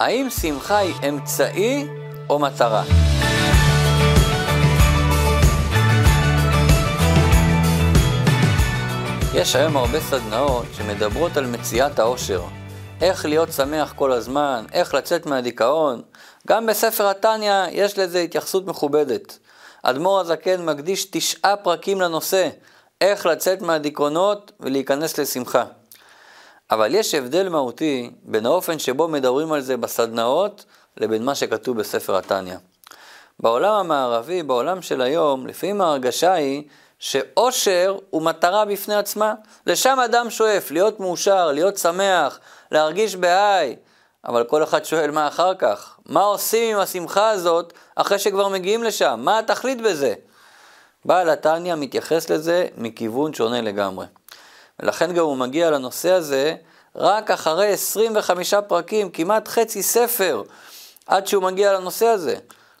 האם שמחה היא אמצעי או מטרה? יש היום הרבה סדנאות שמדברות על מציאת האושר. איך להיות שמח כל הזמן, איך לצאת מהדיכאון. גם בספר התניא יש לזה התייחסות מכובדת. אדמו"ר הזקן מקדיש תשעה פרקים לנושא, איך לצאת מהדיכאונות ולהיכנס לשמחה. אבל יש הבדל מהותי בין האופן שבו מדברים על זה בסדנאות לבין מה שכתוב בספר התניא. בעולם המערבי, בעולם של היום, לפעמים ההרגשה היא שאושר הוא מטרה בפני עצמה. לשם אדם שואף, להיות מאושר, להיות שמח, להרגיש בהיי. אבל כל אחד שואל מה אחר כך? מה עושים עם השמחה הזאת אחרי שכבר מגיעים לשם? מה התכלית בזה? בעל התניא מתייחס לזה מכיוון שונה לגמרי. ולכן גם הוא מגיע לנושא הזה רק אחרי 25 פרקים, כמעט חצי ספר, עד שהוא מגיע לנושא הזה.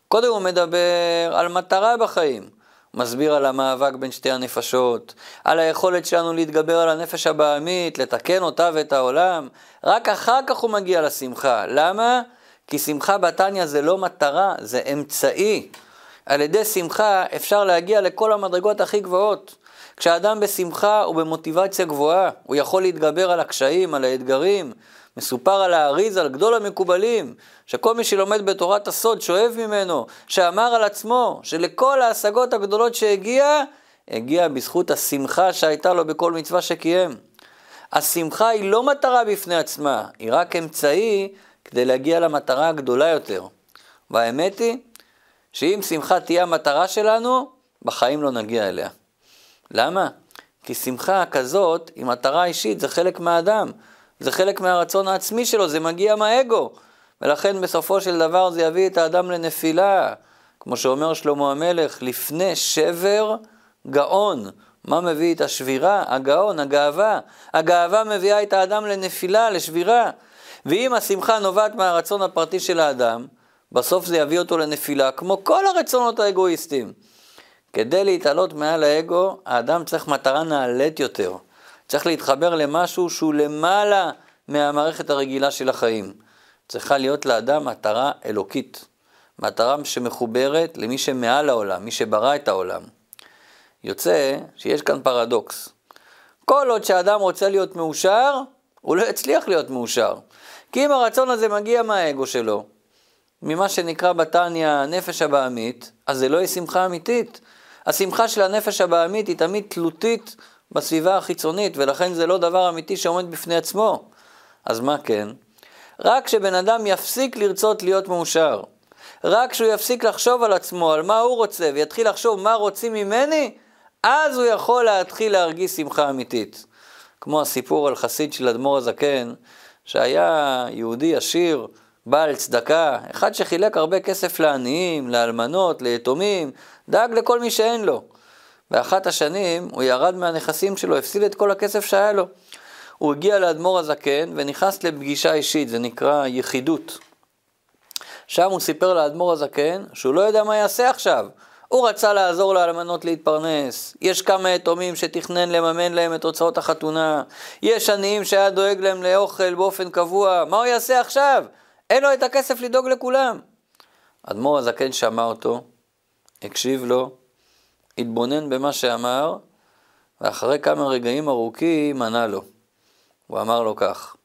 קודם הוא מדבר על מטרה בחיים. מסביר על המאבק בין שתי הנפשות, על היכולת שלנו להתגבר על הנפש הבעמית, לתקן אותה ואת העולם. רק אחר כך הוא מגיע לשמחה. למה? כי שמחה בתניא זה לא מטרה, זה אמצעי. על ידי שמחה אפשר להגיע לכל המדרגות הכי גבוהות. כשאדם בשמחה הוא במוטיבציה גבוהה, הוא יכול להתגבר על הקשיים, על האתגרים. מסופר על האריז, על גדול המקובלים, שכל מי שלומד בתורת הסוד שואב ממנו, שאמר על עצמו שלכל ההשגות הגדולות שהגיע, הגיע בזכות השמחה שהייתה לו בכל מצווה שקיים. השמחה היא לא מטרה בפני עצמה, היא רק אמצעי כדי להגיע למטרה הגדולה יותר. והאמת היא שאם שמחה תהיה המטרה שלנו, בחיים לא נגיע אליה. למה? כי שמחה כזאת היא מטרה אישית, זה חלק מהאדם. זה חלק מהרצון העצמי שלו, זה מגיע מהאגו. ולכן בסופו של דבר זה יביא את האדם לנפילה. כמו שאומר שלמה המלך, לפני שבר גאון. מה מביא את השבירה? הגאון, הגאווה. הגאווה מביאה את האדם לנפילה, לשבירה. ואם השמחה נובעת מהרצון הפרטי של האדם, בסוף זה יביא אותו לנפילה, כמו כל הרצונות האגואיסטיים. כדי להתעלות מעל האגו, האדם צריך מטרה נעלית יותר. צריך להתחבר למשהו שהוא למעלה מהמערכת הרגילה של החיים. צריכה להיות לאדם מטרה אלוקית, מטרה שמחוברת למי שמעל העולם, מי שברא את העולם. יוצא שיש כאן פרדוקס. כל עוד שאדם רוצה להיות מאושר, הוא לא יצליח להיות מאושר. כי אם הרצון הזה מגיע מהאגו שלו, ממה שנקרא בתניא הנפש הבעמית, אז זה לא יהיה שמחה אמיתית. השמחה של הנפש הבעמית היא תמיד תלותית בסביבה החיצונית, ולכן זה לא דבר אמיתי שעומד בפני עצמו. אז מה כן? רק כשבן אדם יפסיק לרצות להיות מאושר, רק כשהוא יפסיק לחשוב על עצמו, על מה הוא רוצה, ויתחיל לחשוב מה רוצים ממני, אז הוא יכול להתחיל להרגיש שמחה אמיתית. כמו הסיפור על חסיד של אדמו"ר הזקן, שהיה יהודי עשיר, בעל צדקה, אחד שחילק הרבה כסף לעניים, לאלמנות, ליתומים, דאג לכל מי שאין לו. באחת השנים הוא ירד מהנכסים שלו, הפסיד את כל הכסף שהיה לו. הוא הגיע לאדמו"ר הזקן ונכנס לפגישה אישית, זה נקרא יחידות. שם הוא סיפר לאדמו"ר הזקן שהוא לא יודע מה יעשה עכשיו. הוא רצה לעזור לאלמנות להתפרנס, יש כמה יתומים שתכנן לממן להם את הוצאות החתונה, יש עניים שהיה דואג להם לאוכל באופן קבוע, מה הוא יעשה עכשיו? אין לו את הכסף לדאוג לכולם. אדמו"ר הזקן שמע אותו, הקשיב לו, התבונן במה שאמר, ואחרי כמה רגעים ארוכים ענה לו. הוא אמר לו כך,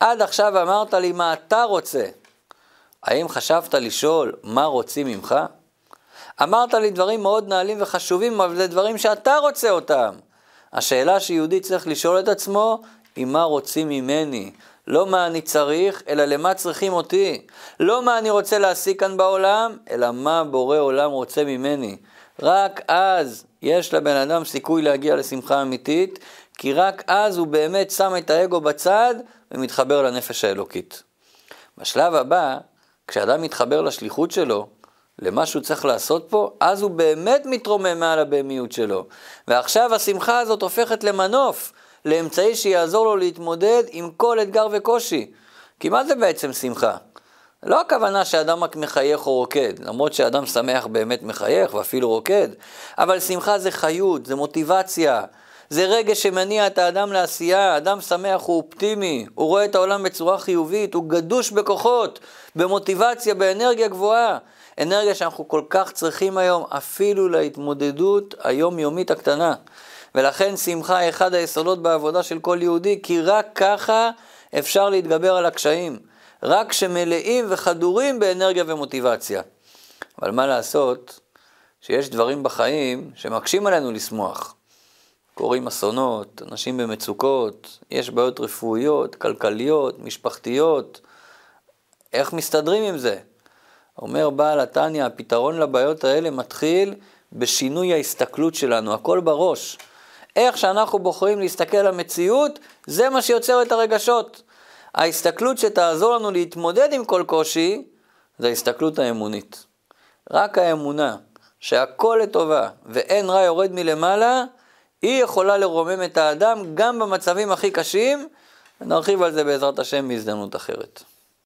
עד עכשיו אמרת לי מה אתה רוצה. האם חשבת לשאול מה רוצים ממך? אמרת לי דברים מאוד נעלים וחשובים, אבל זה דברים שאתה רוצה אותם. השאלה שיהודי צריך לשאול את עצמו, היא מה רוצים ממני. לא מה אני צריך, אלא למה צריכים אותי. לא מה אני רוצה להשיג כאן בעולם, אלא מה בורא עולם רוצה ממני. רק אז יש לבן אדם סיכוי להגיע לשמחה אמיתית, כי רק אז הוא באמת שם את האגו בצד ומתחבר לנפש האלוקית. בשלב הבא, כשאדם מתחבר לשליחות שלו, למה שהוא צריך לעשות פה, אז הוא באמת מתרומם מעל הבהמיות שלו. ועכשיו השמחה הזאת הופכת למנוף, לאמצעי שיעזור לו להתמודד עם כל אתגר וקושי. כי מה זה בעצם שמחה? לא הכוונה שאדם רק מחייך או רוקד, למרות שאדם שמח באמת מחייך ואפילו רוקד, אבל שמחה זה חיות, זה מוטיבציה, זה רגש שמניע את האדם לעשייה, אדם שמח הוא אופטימי, הוא רואה את העולם בצורה חיובית, הוא גדוש בכוחות, במוטיבציה, באנרגיה גבוהה. אנרגיה שאנחנו כל כך צריכים היום, אפילו להתמודדות היומיומית הקטנה. ולכן שמחה היא אחד היסודות בעבודה של כל יהודי, כי רק ככה אפשר להתגבר על הקשיים. רק כשמלאים וחדורים באנרגיה ומוטיבציה. אבל מה לעשות שיש דברים בחיים שמקשים עלינו לשמוח. קורים אסונות, אנשים במצוקות, יש בעיות רפואיות, כלכליות, משפחתיות. איך מסתדרים עם זה? אומר בעל התניא, הפתרון לבעיות האלה מתחיל בשינוי ההסתכלות שלנו, הכל בראש. איך שאנחנו בוחרים להסתכל על המציאות, זה מה שיוצר את הרגשות. ההסתכלות שתעזור לנו להתמודד עם כל קושי, זה ההסתכלות האמונית. רק האמונה שהכל לטובה ואין רע יורד מלמעלה, היא יכולה לרומם את האדם גם במצבים הכי קשים, ונרחיב על זה בעזרת השם בהזדמנות אחרת.